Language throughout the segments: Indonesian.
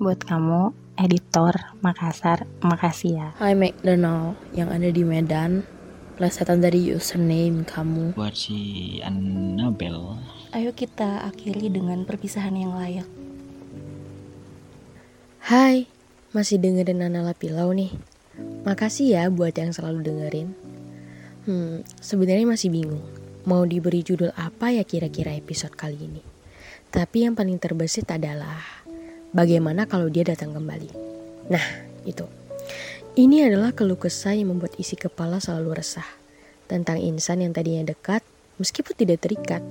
buat kamu editor Makassar. Makasih ya. Hai McDonald yang ada di Medan. Plesetan dari username kamu. Buat si Annabel. Ayo kita akhiri dengan perpisahan yang layak. Hai, masih dengerin Nana Pilau nih. Makasih ya buat yang selalu dengerin. Hmm, sebenarnya masih bingung. Mau diberi judul apa ya kira-kira episode kali ini? Tapi yang paling terbesit adalah bagaimana kalau dia datang kembali. Nah, itu. Ini adalah keluh kesah yang membuat isi kepala selalu resah. Tentang insan yang tadinya dekat, meskipun tidak terikat,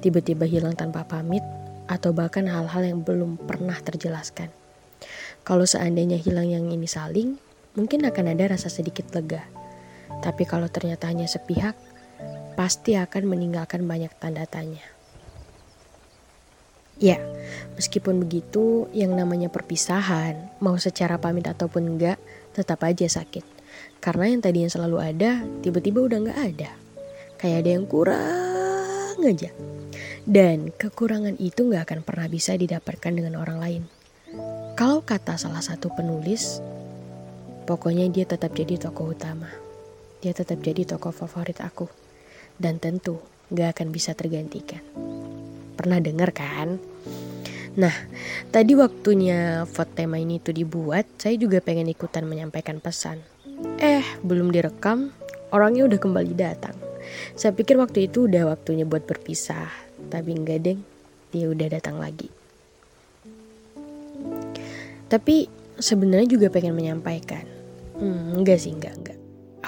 tiba-tiba hilang tanpa pamit, atau bahkan hal-hal yang belum pernah terjelaskan. Kalau seandainya hilang yang ini saling, mungkin akan ada rasa sedikit lega. Tapi kalau ternyata hanya sepihak, pasti akan meninggalkan banyak tanda tanya. Ya, meskipun begitu, yang namanya perpisahan, mau secara pamit ataupun enggak, tetap aja sakit. Karena yang tadinya selalu ada, tiba-tiba udah enggak ada. Kayak ada yang kurang aja. Dan kekurangan itu nggak akan pernah bisa didapatkan dengan orang lain. Kalau kata salah satu penulis, pokoknya dia tetap jadi tokoh utama. Dia tetap jadi tokoh favorit aku. Dan tentu gak akan bisa tergantikan. Pernah denger kan? Nah, tadi waktunya vote tema ini tuh dibuat, saya juga pengen ikutan menyampaikan pesan. Eh, belum direkam, orangnya udah kembali datang. Saya pikir waktu itu udah waktunya buat berpisah, tapi enggak deng, dia udah datang lagi. Tapi sebenarnya juga pengen menyampaikan. Hmm, enggak sih, enggak, enggak.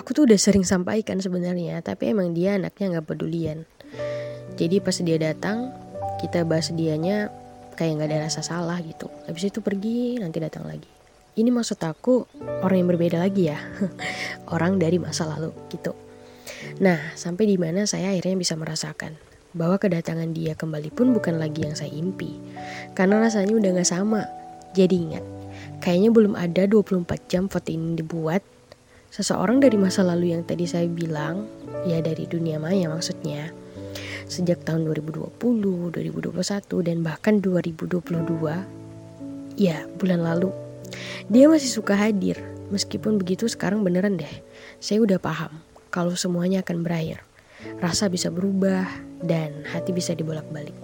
Aku tuh udah sering sampaikan sebenarnya, tapi emang dia anaknya nggak pedulian. Jadi pas dia datang, kita bahas dianya kayak nggak ada rasa salah gitu. Habis itu pergi nanti datang lagi. Ini maksud aku orang yang berbeda lagi ya. Orang dari masa lalu gitu. Nah sampai di mana saya akhirnya bisa merasakan bahwa kedatangan dia kembali pun bukan lagi yang saya impi. Karena rasanya udah nggak sama. Jadi ingat kayaknya belum ada 24 jam foto ini dibuat. Seseorang dari masa lalu yang tadi saya bilang ya dari dunia maya maksudnya sejak tahun 2020, 2021, dan bahkan 2022, ya bulan lalu. Dia masih suka hadir, meskipun begitu sekarang beneran deh. Saya udah paham kalau semuanya akan berakhir. Rasa bisa berubah dan hati bisa dibolak-balik.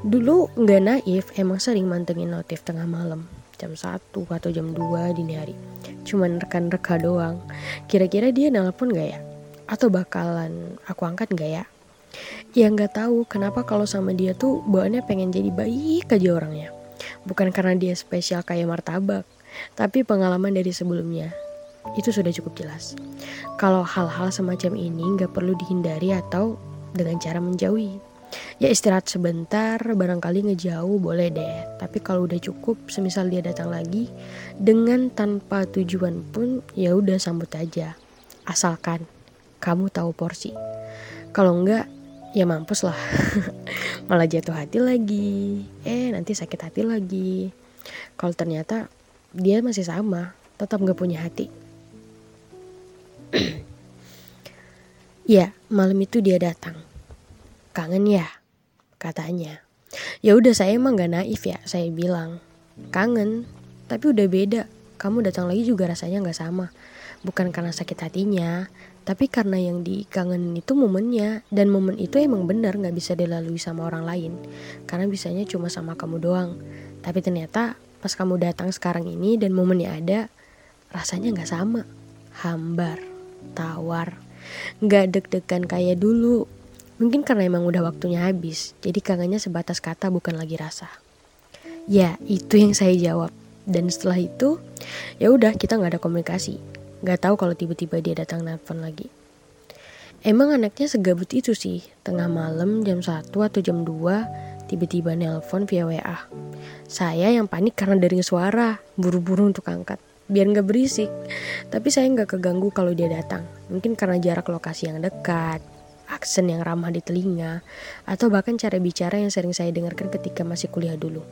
Dulu nggak naif, emang sering mantengin notif tengah malam jam 1 atau jam 2 dini hari. Cuman rekan-reka doang. Kira-kira dia nelpon gak ya? Atau bakalan aku angkat gak ya? Ya nggak tahu kenapa kalau sama dia tuh bawaannya pengen jadi baik aja orangnya. Bukan karena dia spesial kayak martabak, tapi pengalaman dari sebelumnya. Itu sudah cukup jelas. Kalau hal-hal semacam ini nggak perlu dihindari atau dengan cara menjauhi. Ya istirahat sebentar, barangkali ngejauh boleh deh. Tapi kalau udah cukup, semisal dia datang lagi dengan tanpa tujuan pun, ya udah sambut aja. Asalkan kamu tahu porsi. Kalau enggak, ya mampus lah. Malah jatuh hati lagi. Eh nanti sakit hati lagi. Kalau ternyata dia masih sama tetap gak punya hati. Ya malam itu dia datang. Kangen ya katanya. Ya udah saya emang gak naif ya saya bilang. Kangen tapi udah beda. Kamu datang lagi juga rasanya gak sama. Bukan karena sakit hatinya tapi karena yang dikangenin itu momennya dan momen itu emang bener nggak bisa dilalui sama orang lain. Karena bisanya cuma sama kamu doang. Tapi ternyata pas kamu datang sekarang ini dan momennya ada rasanya nggak sama. Hambar tawar nggak deg-degan kayak dulu. Mungkin karena emang udah waktunya habis jadi kangennya sebatas kata bukan lagi rasa. Ya itu yang saya jawab. Dan setelah itu ya udah kita nggak ada komunikasi Gak tahu kalau tiba-tiba dia datang nelfon lagi. Emang anaknya segabut itu sih, tengah malam jam 1 atau jam 2 tiba-tiba nelpon via WA. Saya yang panik karena dari suara, buru-buru untuk angkat, biar nggak berisik. Tapi saya nggak keganggu kalau dia datang, mungkin karena jarak lokasi yang dekat, aksen yang ramah di telinga, atau bahkan cara bicara yang sering saya dengarkan ketika masih kuliah dulu.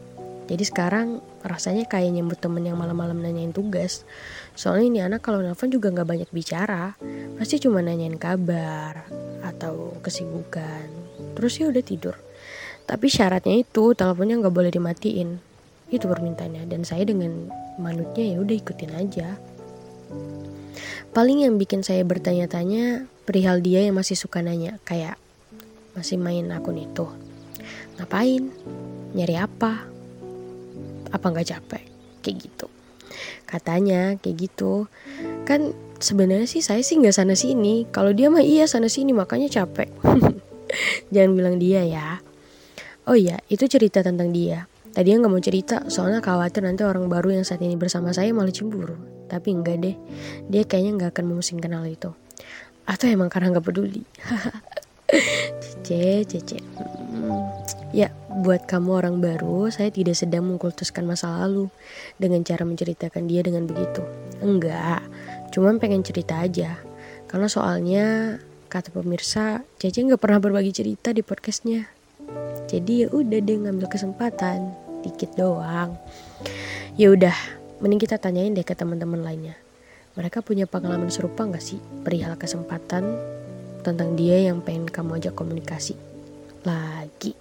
Jadi sekarang rasanya kayak nyambut temen yang malam-malam nanyain tugas. Soalnya ini anak kalau nelfon juga nggak banyak bicara, pasti cuma nanyain kabar atau kesibukan. Terus ya udah tidur. Tapi syaratnya itu teleponnya nggak boleh dimatiin. itu permintaannya dan saya dengan manutnya ya udah ikutin aja paling yang bikin saya bertanya-tanya perihal dia yang masih suka nanya kayak masih main akun itu ngapain nyari apa apa nggak capek? Kayak gitu. Katanya kayak gitu. Kan sebenarnya sih saya sih nggak sana sini. Kalau dia mah iya sana sini makanya capek. Jangan bilang dia ya. Oh iya itu cerita tentang dia. Tadi nggak mau cerita soalnya khawatir nanti orang baru yang saat ini bersama saya malah cemburu. Tapi enggak deh. Dia kayaknya nggak akan memusingkan hal itu. Atau emang karena nggak peduli cece cece. Ya buat kamu orang baru saya tidak sedang mengkultuskan masa lalu dengan cara menceritakan dia dengan begitu. Enggak cuman pengen cerita aja. Karena soalnya kata pemirsa Cece nggak pernah berbagi cerita di podcastnya. Jadi ya udah deh ngambil kesempatan dikit doang. Ya udah mending kita tanyain deh ke teman-teman lainnya. Mereka punya pengalaman serupa nggak sih perihal kesempatan tentang dia yang pengen kamu ajak komunikasi lagi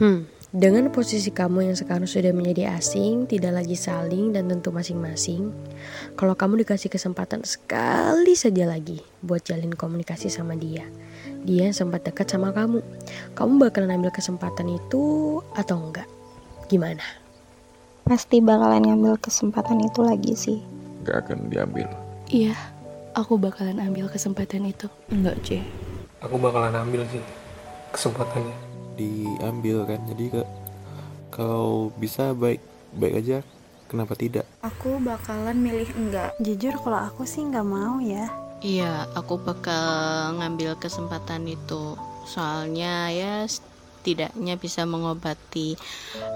hmm dengan posisi kamu yang sekarang sudah menjadi asing, tidak lagi saling dan tentu masing-masing, kalau kamu dikasih kesempatan sekali saja lagi buat jalin komunikasi sama dia, dia yang sempat dekat sama kamu, kamu bakalan ambil kesempatan itu atau enggak? Gimana? Pasti bakalan ngambil kesempatan itu lagi sih. Gak akan diambil. Iya, aku bakalan ambil kesempatan itu. Enggak, C. Aku bakalan ambil sih kesempatannya. Diambil kan jadi kalau bisa baik baik aja kenapa tidak? Aku bakalan milih enggak. Jujur kalau aku sih nggak mau ya. Iya aku bakal ngambil kesempatan itu. Soalnya ya setidaknya bisa mengobati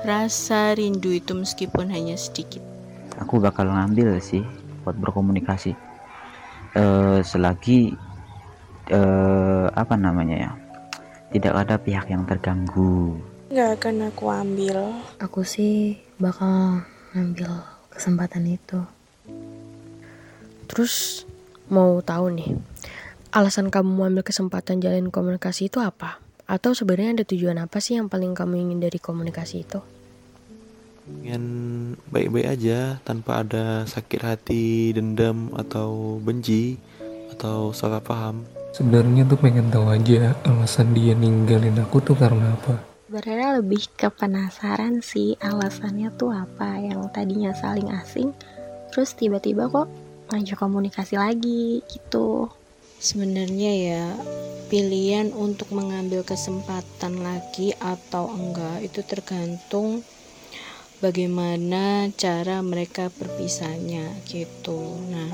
rasa rindu itu meskipun hanya sedikit. Aku bakal ngambil sih buat berkomunikasi uh, selagi uh, apa namanya ya tidak ada pihak yang terganggu. Gak akan aku ambil. Aku sih bakal ngambil kesempatan itu. Terus mau tahu nih, alasan kamu ambil kesempatan jalin komunikasi itu apa? Atau sebenarnya ada tujuan apa sih yang paling kamu ingin dari komunikasi itu? Ingin baik-baik aja tanpa ada sakit hati, dendam, atau benci, atau salah paham. Sebenarnya tuh pengen tahu aja alasan dia ninggalin aku tuh karena apa? Sebenarnya lebih ke penasaran sih alasannya tuh apa yang tadinya saling asing terus tiba-tiba kok ngajak komunikasi lagi gitu. Sebenarnya ya pilihan untuk mengambil kesempatan lagi atau enggak itu tergantung bagaimana cara mereka berpisahnya gitu. Nah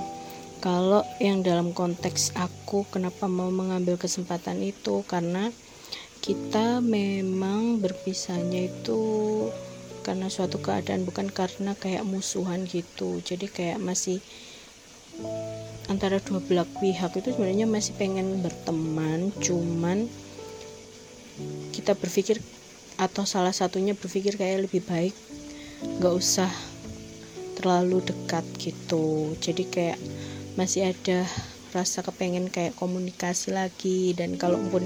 kalau yang dalam konteks aku kenapa mau mengambil kesempatan itu? Karena kita memang berpisahnya itu karena suatu keadaan bukan karena kayak musuhan gitu. Jadi kayak masih antara dua belah pihak itu sebenarnya masih pengen berteman cuman kita berpikir atau salah satunya berpikir kayak lebih baik nggak usah terlalu dekat gitu. Jadi kayak masih ada rasa kepengen kayak komunikasi lagi. Dan kalaupun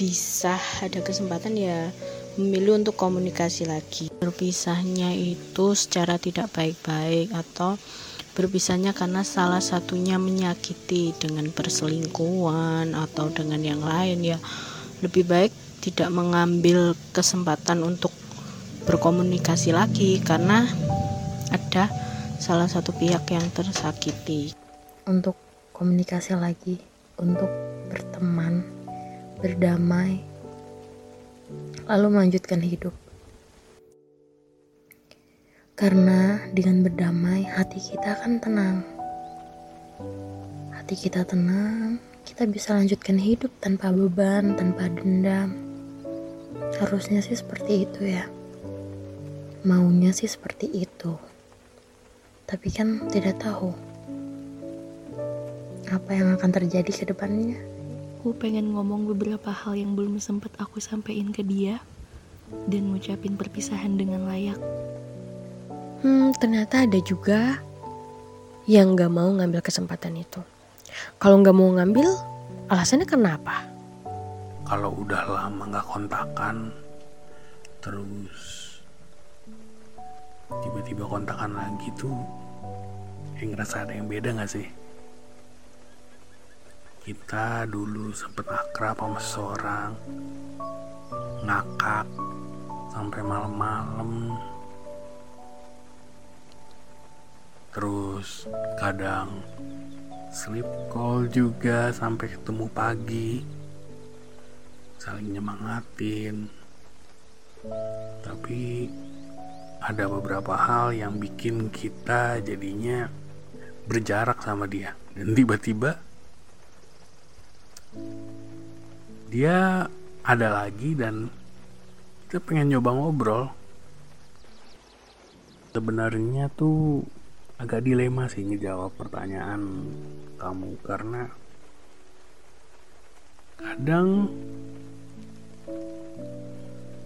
bisa ada kesempatan ya memilih untuk komunikasi lagi. Berpisahnya itu secara tidak baik-baik atau berpisahnya karena salah satunya menyakiti dengan perselingkuhan atau dengan yang lain ya. Lebih baik tidak mengambil kesempatan untuk berkomunikasi lagi karena ada salah satu pihak yang tersakiti untuk komunikasi lagi, untuk berteman, berdamai, lalu melanjutkan hidup. Karena dengan berdamai, hati kita akan tenang. Hati kita tenang, kita bisa lanjutkan hidup tanpa beban, tanpa dendam. Harusnya sih seperti itu ya. Maunya sih seperti itu. Tapi kan tidak tahu apa yang akan terjadi ke depannya. Aku pengen ngomong beberapa hal yang belum sempat aku sampaikan ke dia dan ngucapin perpisahan dengan layak. Hmm, ternyata ada juga yang gak mau ngambil kesempatan itu. Kalau gak mau ngambil, alasannya kenapa? Kalau udah lama gak kontakan, terus tiba-tiba kontakan lagi tuh yang ngerasa ada yang beda gak sih? Kita dulu sempet akrab sama seseorang ngakak sampai malam-malam. Terus kadang sleep call juga sampai ketemu pagi saling nyemangatin. Tapi ada beberapa hal yang bikin kita jadinya berjarak sama dia. Dan tiba-tiba dia ada lagi dan kita pengen nyoba ngobrol. Sebenarnya tuh agak dilema sih ngejawab pertanyaan kamu karena kadang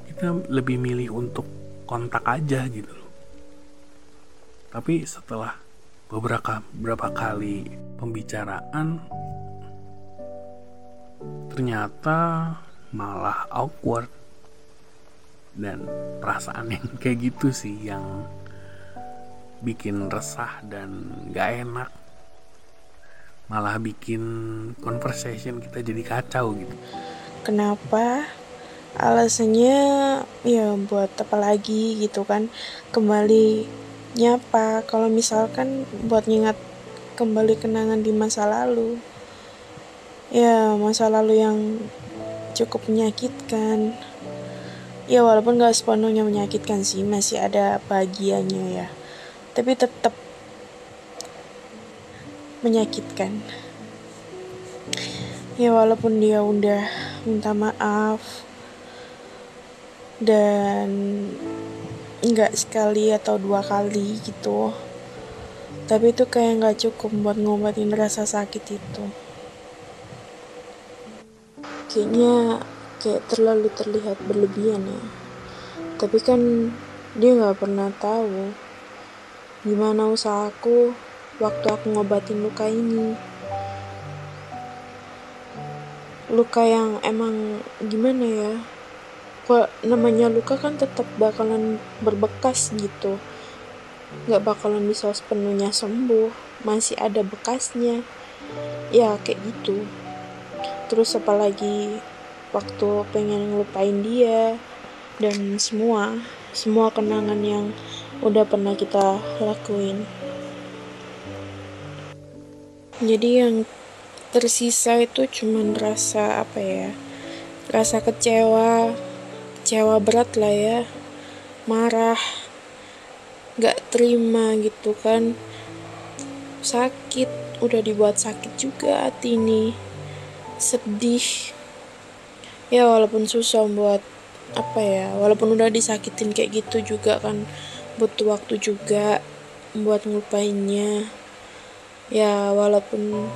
kita lebih milih untuk kontak aja gitu loh. Tapi setelah beberapa beberapa kali pembicaraan ternyata malah awkward dan perasaan yang kayak gitu sih yang bikin resah dan gak enak. Malah bikin conversation kita jadi kacau gitu. Kenapa alasannya ya buat apa lagi gitu kan. Kembali nyapa kalau misalkan buat ngingat kembali kenangan di masa lalu ya masa lalu yang cukup menyakitkan. Ya walaupun gak sepenuhnya menyakitkan sih masih ada bagiannya ya. Tapi tetap menyakitkan. Ya walaupun dia udah minta maaf dan nggak sekali atau dua kali gitu. Tapi itu kayak nggak cukup buat ngobatin rasa sakit itu. Kayaknya kayak terlalu terlihat berlebihan ya. Tapi kan dia nggak pernah tahu gimana usahaku waktu aku ngobatin luka ini. Luka yang emang gimana ya kok namanya luka kan tetap bakalan berbekas gitu. Nggak bakalan bisa sepenuhnya sembuh. Masih ada bekasnya. Ya kayak gitu. Terus apalagi waktu pengen ngelupain dia dan semua semua kenangan yang udah pernah kita lakuin. Jadi yang tersisa itu cuman rasa apa ya? Rasa kecewa kecewa berat lah ya. Marah. Gak terima gitu kan. Sakit. Udah dibuat sakit juga hati ini. Sedih. Ya walaupun susah buat apa ya walaupun udah disakitin kayak gitu juga kan butuh waktu juga buat ngelupainnya. Ya walaupun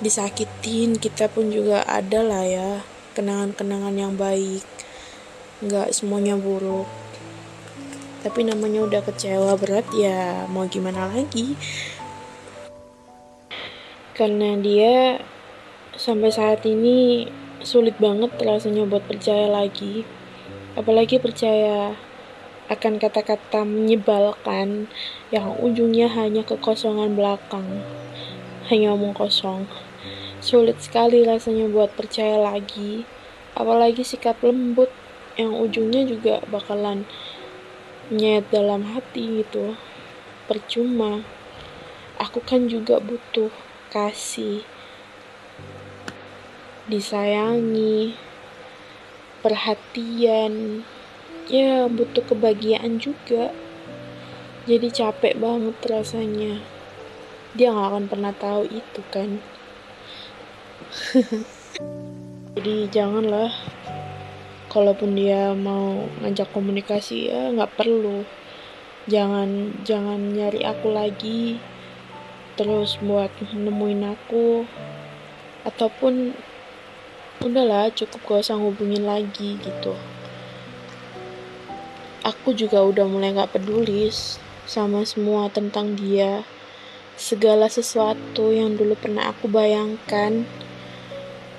disakitin kita pun juga ada lah ya kenangan-kenangan yang baik nggak semuanya buruk tapi namanya udah kecewa berat ya mau gimana lagi karena dia sampai saat ini sulit banget rasanya buat percaya lagi apalagi percaya akan kata-kata menyebalkan yang ujungnya hanya kekosongan belakang. Hanya omong kosong. Sulit sekali rasanya buat percaya lagi, apalagi sikap lembut yang ujungnya juga bakalan nyet dalam hati gitu. Percuma. Aku kan juga butuh kasih, disayangi, perhatian, ya butuh kebahagiaan juga. Jadi capek banget rasanya. Dia nggak akan pernah tahu itu kan jadi janganlah kalaupun dia mau ngajak komunikasi ya nggak perlu. Jangan jangan nyari aku lagi terus buat nemuin aku. Ataupun udahlah cukup gak usah ngubungin lagi gitu. Aku juga udah mulai gak peduli sama semua tentang dia. Segala sesuatu yang dulu pernah aku bayangkan,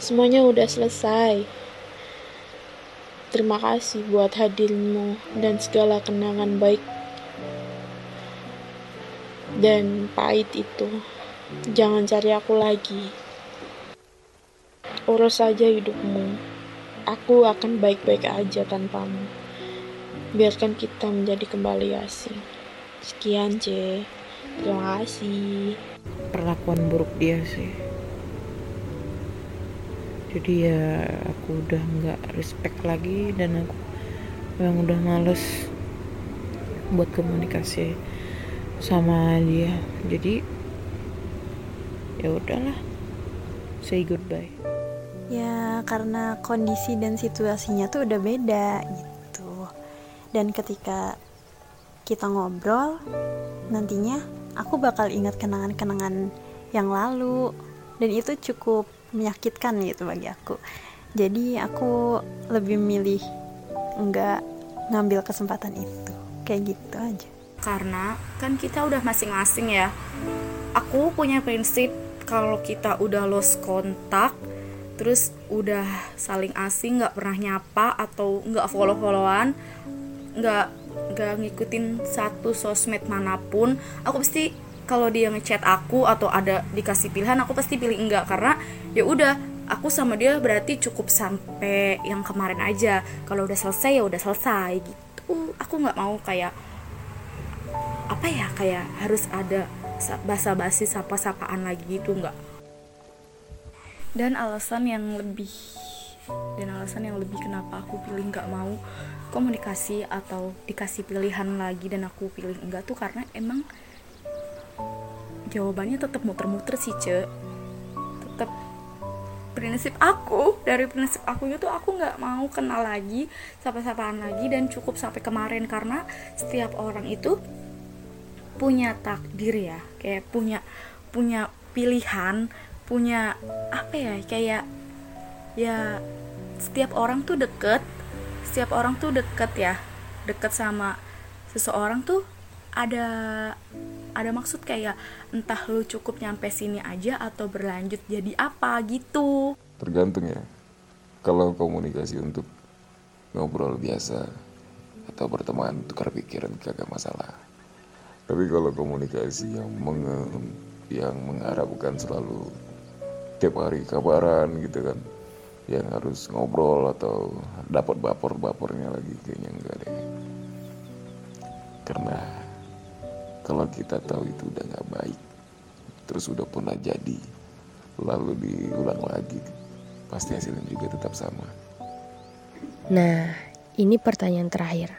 semuanya udah selesai. terima kasih buat hadirmu dan segala kenangan baik dan pahit itu. Jangan cari aku lagi. Urus saja hidupmu. Aku akan baik-baik aja tanpamu. Biarkan kita menjadi kembali asing. Sekian, C. Terima kasih. Perlakuan buruk dia sih. Jadi ya aku udah nggak respect lagi dan aku memang udah males buat komunikasi sama dia. Jadi ya udahlah, say goodbye. Ya karena kondisi dan situasinya tuh udah beda gitu. Dan ketika kita ngobrol, nantinya aku bakal ingat kenangan-kenangan yang lalu dan itu cukup menyakitkan gitu bagi aku. Jadi aku lebih milih nggak ngambil kesempatan itu. Kayak gitu aja. Karena kan kita udah masing-masing ya. Aku punya prinsip kalau kita udah lost kontak terus udah saling asing nggak pernah nyapa atau nggak follow followan nggak nggak ngikutin satu sosmed mana pun aku pasti kalau dia ngechat aku atau ada dikasih pilihan aku pasti pilih enggak. Karena ya udah aku sama dia berarti cukup sampai yang kemarin aja. Kalau udah selesai ya udah selesai gitu. Aku nggak mau kayak apa ya kayak harus ada basa-basi sapa-sapaan lagi gitu nggak. Dan alasan yang lebih dan alasan yang lebih kenapa aku pilih nggak mau komunikasi atau dikasih pilihan lagi dan aku pilih enggak tuh karena emang jawabannya tetap muter-muter sih ce tetap prinsip aku dari prinsip aku itu aku nggak mau kenal lagi sapa-sapaan lagi dan cukup sampai kemarin. Karena setiap orang itu punya takdir ya kayak punya punya pilihan punya apa ya kayak ya setiap orang tuh deket setiap orang tuh deket ya. Deket sama seseorang tuh ada ada maksud kayak entah lu cukup nyampe sini aja atau berlanjut jadi apa gitu. Tergantung ya. Kalau komunikasi untuk ngobrol biasa atau berteman tukar pikiran kagak masalah. Tapi kalau komunikasi yang menge yang mengharapkan selalu tiap hari kabaran gitu kan yang harus ngobrol atau dapat bapor-bapornya lagi kayaknya enggak deh. Karena kalau kita tahu itu udah nggak baik terus udah pernah jadi lalu diulang lagi pasti hasilnya juga tetap sama. Nah ini pertanyaan terakhir.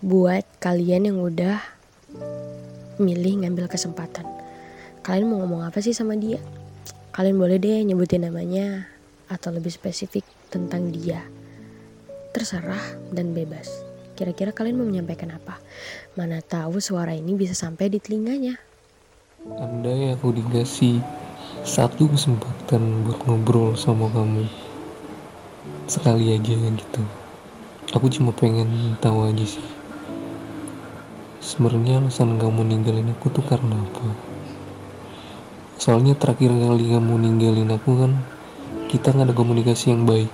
Buat kalian yang udah milih ngambil kesempatan kalian mau ngomong apa sih sama dia? Kalian boleh deh nyebutin namanya atau lebih spesifik tentang dia. Terserah dan bebas Kira-kira kalian mau menyampaikan apa? Mana tahu suara ini bisa sampai di telinganya. Andai aku dikasih satu kesempatan buat ngobrol sama kamu. Sekali aja gitu. Aku cuma pengen tahu aja sih. Sebenarnya alasan kamu ninggalin aku tuh karena apa? Soalnya terakhir kali kamu ninggalin aku kan kita nggak ada komunikasi yang baik.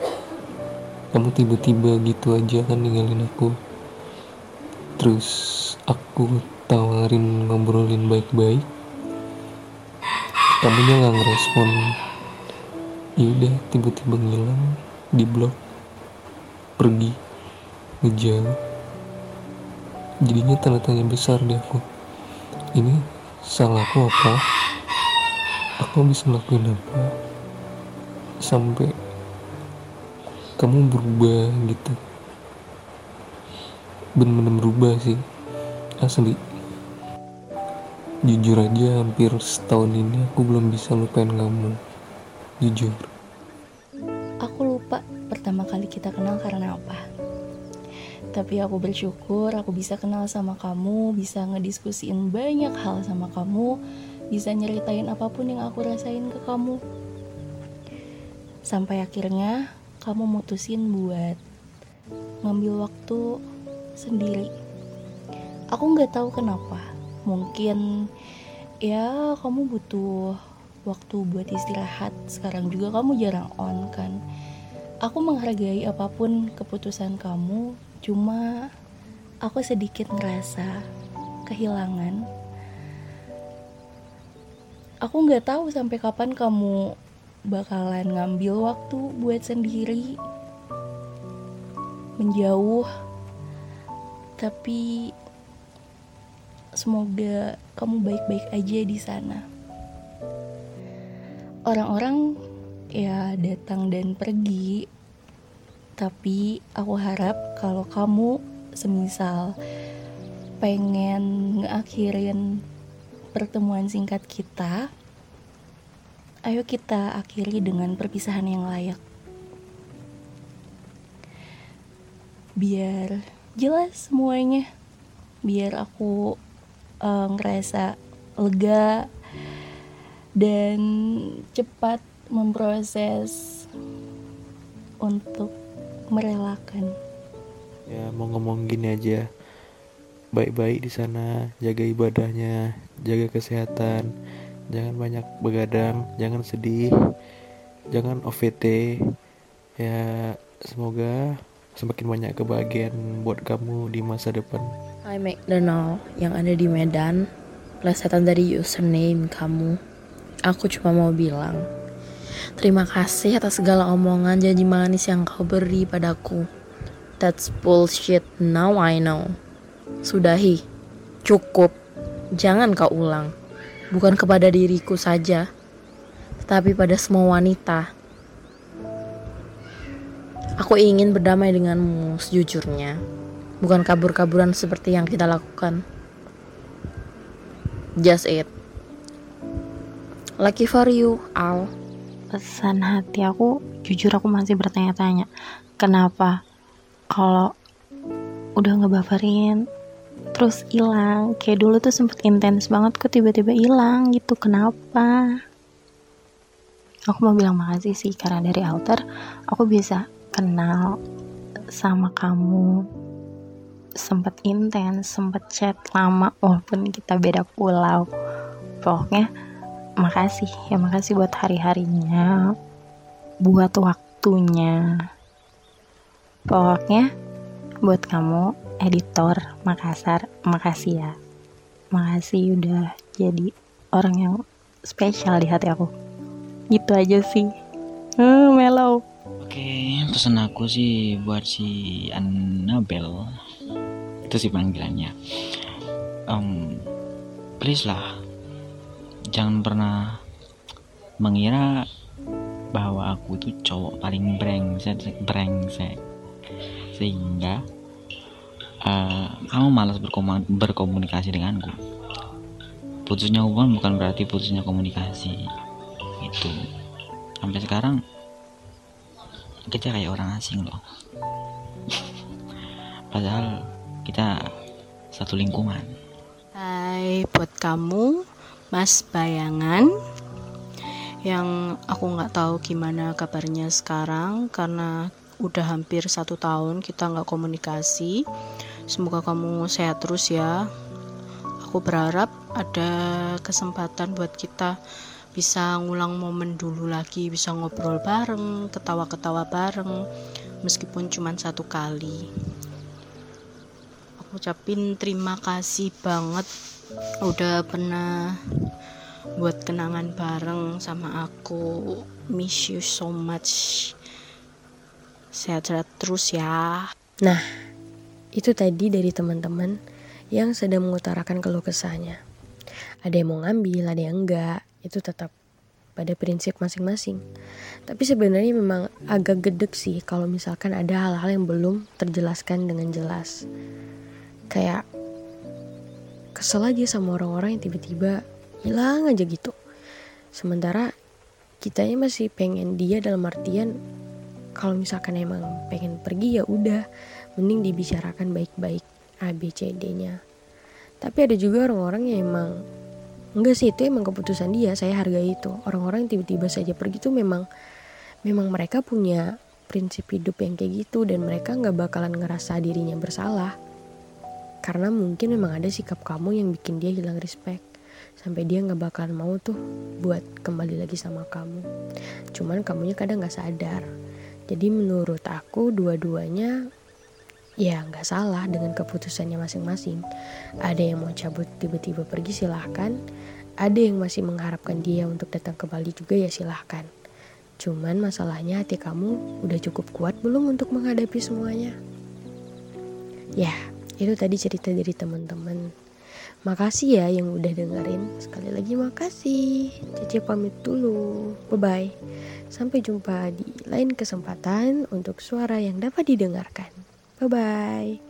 Kamu tiba-tiba gitu aja kan ninggalin aku terus aku tawarin ngobrolin baik-baik. Kamu nggak ngerespon. Yaudah tiba-tiba ngilang di blok. Pergi ngejauh. Jadinya tanda tanya besar di aku ini salahku apa? Aku bisa ngelakuin apa? Sampai kamu berubah gitu bener-bener berubah sih asli. Jujur aja hampir setahun ini aku belum bisa lupain kamu jujur. Aku lupa pertama kali kita kenal karena apa. Tapi aku bersyukur aku bisa kenal sama kamu bisa ngediskusiin banyak hal sama kamu bisa nyeritain apa pun yang aku rasain ke kamu. Sampai akhirnya kamu mutusin buat ngambil waktu sendiri. Aku nggak tahu kenapa. Mungkin ya kamu butuh waktu buat istirahat. Sekarang juga kamu jarang on kan? Aku menghargai apa pun keputusan kamu cuma aku sedikit ngerasa kehilangan. Aku nggak tahu sampai kapan kamu bakalan ngambil waktu buat sendiri. Menjauh tapi semoga kamu baik-baik aja di sana. Orang-orang ya datang dan pergi. Tapi aku harap kalau kamu semisal pengen ngakhirin pertemuan singkat kita ayo kita akhiri dengan perpisahan yang layak. Biar jelas semuanya biar aku uh, ngerasa lega dan cepat memproses untuk merelakan. Ya mau ngomong gini aja, baik-baik di sana, jaga ibadahnya, jaga kesehatan, jangan banyak begadang, jangan sedih, jangan OVT. Ya semoga semakin banyak kebahagiaan buat kamu di masa depan. Hai McDonald yang ada di Medan, plesetan dari username kamu. Aku cuma mau bilang, Terima kasih atas segala omongan janji manis yang kau beri padaku. That's bullshit, now I know. Sudahi, cukup. Jangan kau ulang. Bukan kepada diriku saja, tetapi pada semua wanita. Aku ingin berdamai denganmu sejujurnya, bukan kabur-kaburan seperti yang kita lakukan. Just it. Lucky for you, Al pesan hati aku jujur aku masih bertanya-tanya kenapa kalau udah ngebaperin terus hilang kayak dulu tuh sempet intens banget kok tiba-tiba hilang gitu kenapa aku mau bilang makasih sih karena dari alter aku bisa kenal sama kamu sempet intens sempet chat lama walaupun kita beda pulau. Pokoknya makasih. Ya makasih buat hari-harinya buat waktunya. Pokoknya buat kamu editor Makassar makasih ya. Makasih udah jadi orang yang spesial di hati aku. Gitu aja sih. Hmm, mellow. Oke pesan aku sih buat si Annabel itu sih panggilannya. Um, please lah jangan pernah mengira bahwa aku itu cowok paling brengsek brengsek. Sehingga uh, kamu malas berkomunikasi denganku. Putusnya hubungan bukan berarti putusnya komunikasi. Itu. Sampai sekarang kita kayak orang asing loh. Padahal kita satu lingkungan. Hai buat kamu Mas Bayangan yang aku nggak tahu gimana kabarnya sekarang karena udah hampir satu tahun kita nggak komunikasi. Semoga kamu sehat terus ya. Aku berharap ada kesempatan buat kita bisa ngulang momen dulu lagi bisa ngobrol bareng ketawa-ketawa bareng meskipun cuma satu kali. Aku ucapin terima kasih banget. Udah pernah buat kenangan bareng sama aku. Miss you so much. Sehat-sehat terus ya. Nah itu tadi dari teman-teman yang sedang mengutarakan keluh kesahnya. Ada yang mau ngambil ada yang enggak itu tetap pada prinsip masing-masing. Tapi sebenarnya memang agak gedek sih kalau misalkan ada hal-hal yang belum terjelaskan dengan jelas. Kayak kesel aja sama orang-orang yang tiba-tiba hilang aja gitu. Sementara kitanya masih pengen dia dalam artian kalau misalkan emang pengen pergi ya udah mending dibicarakan baik-baik A B C D nya tapi ada juga orang-orang yang emang enggak sih itu emang keputusan dia saya hargai itu. Orang-orang yang tiba-tiba saja pergi tuh memang memang mereka punya prinsip hidup yang kayak gitu dan mereka nggak bakalan ngerasa dirinya bersalah. Karena mungkin memang ada sikap kamu yang bikin dia hilang respect. Sampai dia nggak bakalan mau tuh buat kembali lagi sama kamu. Cuman kamunya kadang nggak sadar. Jadi menurut aku dua-duanya ya nggak salah dengan keputusannya masing-masing. Ada yang mau cabut tiba-tiba pergi silahkan. Ada yang masih mengharapkan dia untuk datang ke Bali juga ya silahkan. Cuman masalahnya hati kamu udah cukup kuat belum untuk menghadapi semuanya? Ya, itu tadi cerita dari teman-teman. Makasih ya yang udah dengerin. Sekali lagi makasih. Cece pamit dulu. Bye-bye. Sampai jumpa di lain kesempatan untuk suara yang dapat didengarkan. Bye-bye.